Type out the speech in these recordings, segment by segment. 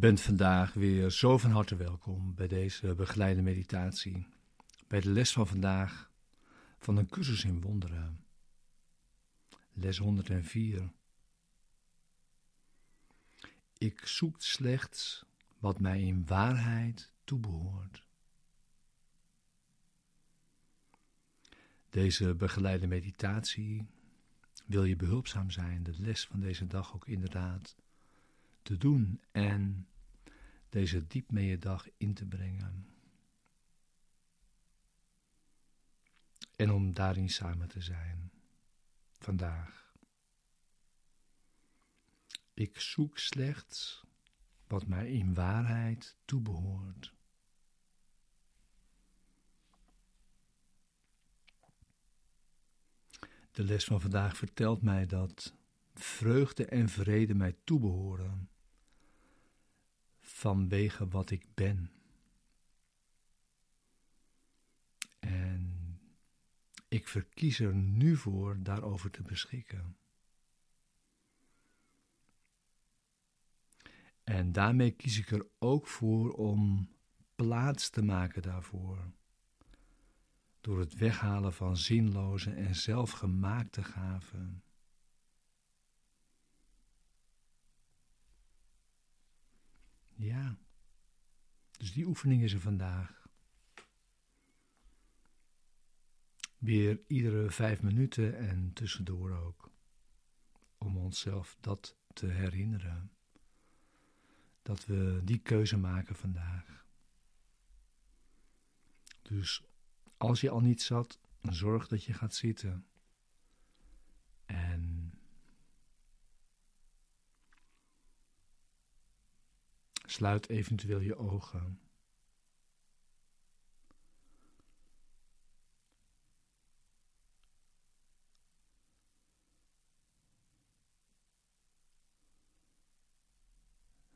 Bent vandaag weer zo van harte welkom bij deze begeleide meditatie, bij de les van vandaag van een cursus in wonderen. Les 104. Ik zoek slechts wat mij in waarheid toebehoort. Deze begeleide meditatie wil je behulpzaam zijn, de les van deze dag ook inderdaad te doen en deze diep dag in te brengen. En om daarin samen te zijn vandaag. Ik zoek slechts wat mij in waarheid toebehoort. De les van vandaag vertelt mij dat vreugde en vrede mij toebehoren vanwege wat ik ben. En ik verkies er nu voor daarover te beschikken. En daarmee kies ik er ook voor om plaats te maken daarvoor. Door het weghalen van zinloze en zelfgemaakte gaven. Dus die oefening is er vandaag. Weer iedere vijf minuten en tussendoor ook. Om onszelf dat te herinneren. Dat we die keuze maken vandaag. Dus als je al niet zat, zorg dat je gaat zitten. Sluit eventueel je ogen.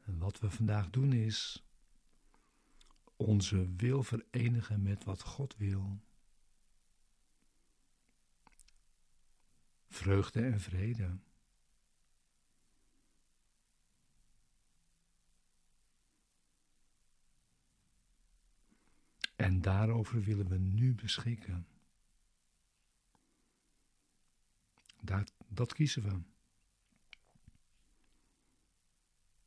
En wat we vandaag doen is onze wil verenigen met wat God wil. Vreugde en vrede. En daarover willen we nu beschikken. Dat, dat kiezen we.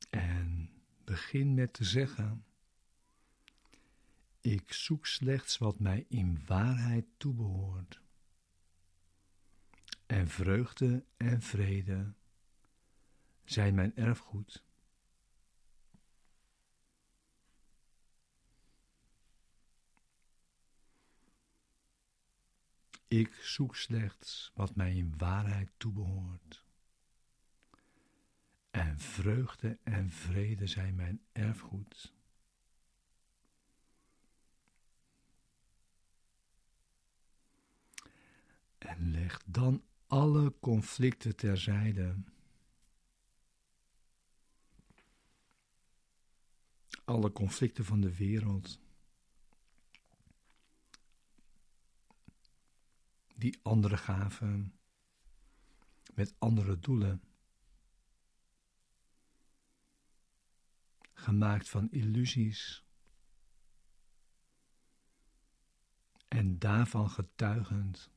En begin met te zeggen: Ik zoek slechts wat mij in waarheid toebehoort. En vreugde en vrede zijn mijn erfgoed. Ik zoek slechts wat mij in waarheid toebehoort. En vreugde en vrede zijn mijn erfgoed. En leg dan alle conflicten terzijde. Alle conflicten van de wereld. Die andere gaven met andere doelen. Gemaakt van illusies. En daarvan getuigend.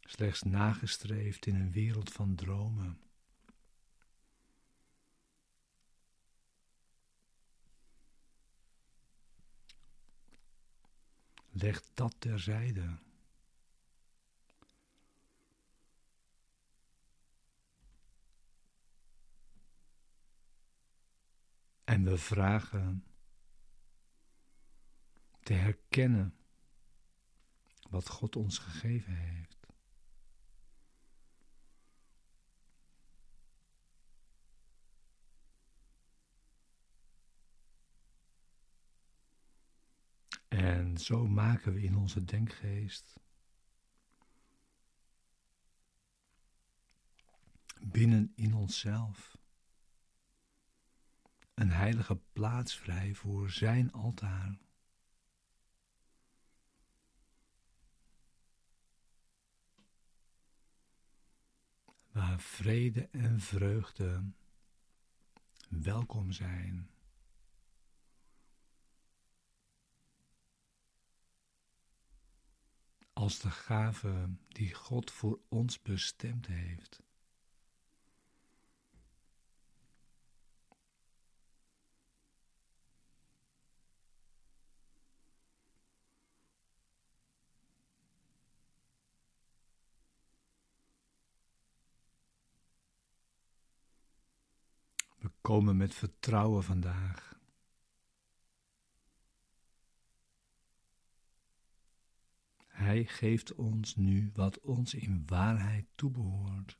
Slechts nagestreefd in een wereld van dromen. Leg dat terzijde. En we vragen te herkennen wat God ons gegeven heeft. En zo maken we in onze denkgeest binnen in onszelf een heilige plaats vrij voor Zijn altaar. waar vrede en vreugde welkom zijn. Als de gave die God voor ons bestemd heeft. We komen met vertrouwen vandaag. Hij geeft ons nu wat ons in waarheid toebehoort.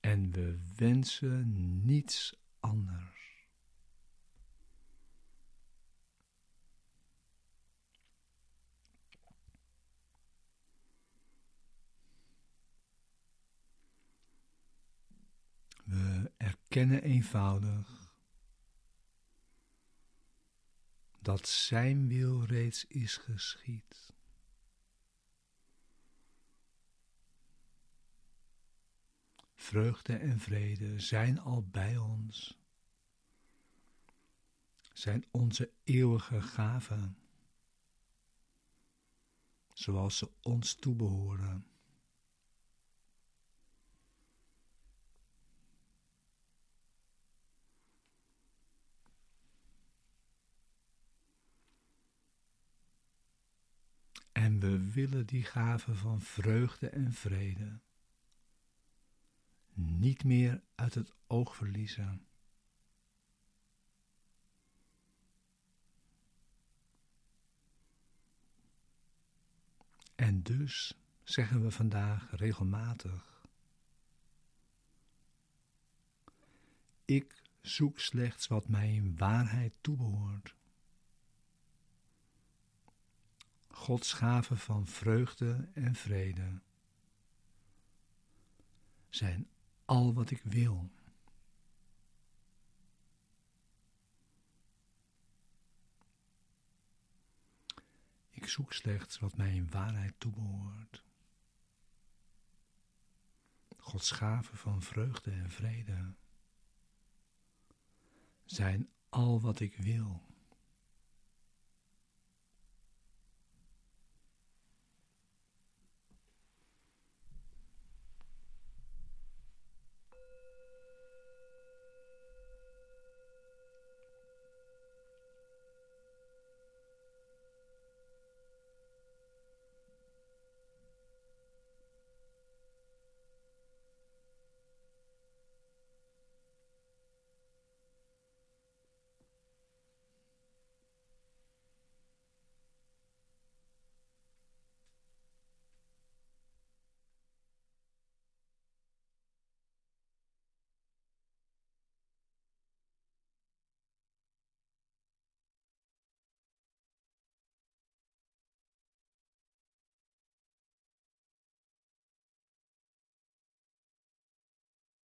En we wensen niets anders. We erkennen eenvoudig dat Zijn wil reeds is geschied. Vreugde en vrede zijn al bij ons, zijn onze eeuwige gaven, zoals ze ons toebehoren. En we willen die gave van vreugde en vrede niet meer uit het oog verliezen. En dus zeggen we vandaag regelmatig: Ik zoek slechts wat mij in waarheid toebehoort. Gods gave van vreugde en vrede zijn al wat ik wil. Ik zoek slechts wat mij in waarheid toebehoort. Gods gave van vreugde en vrede zijn al wat ik wil.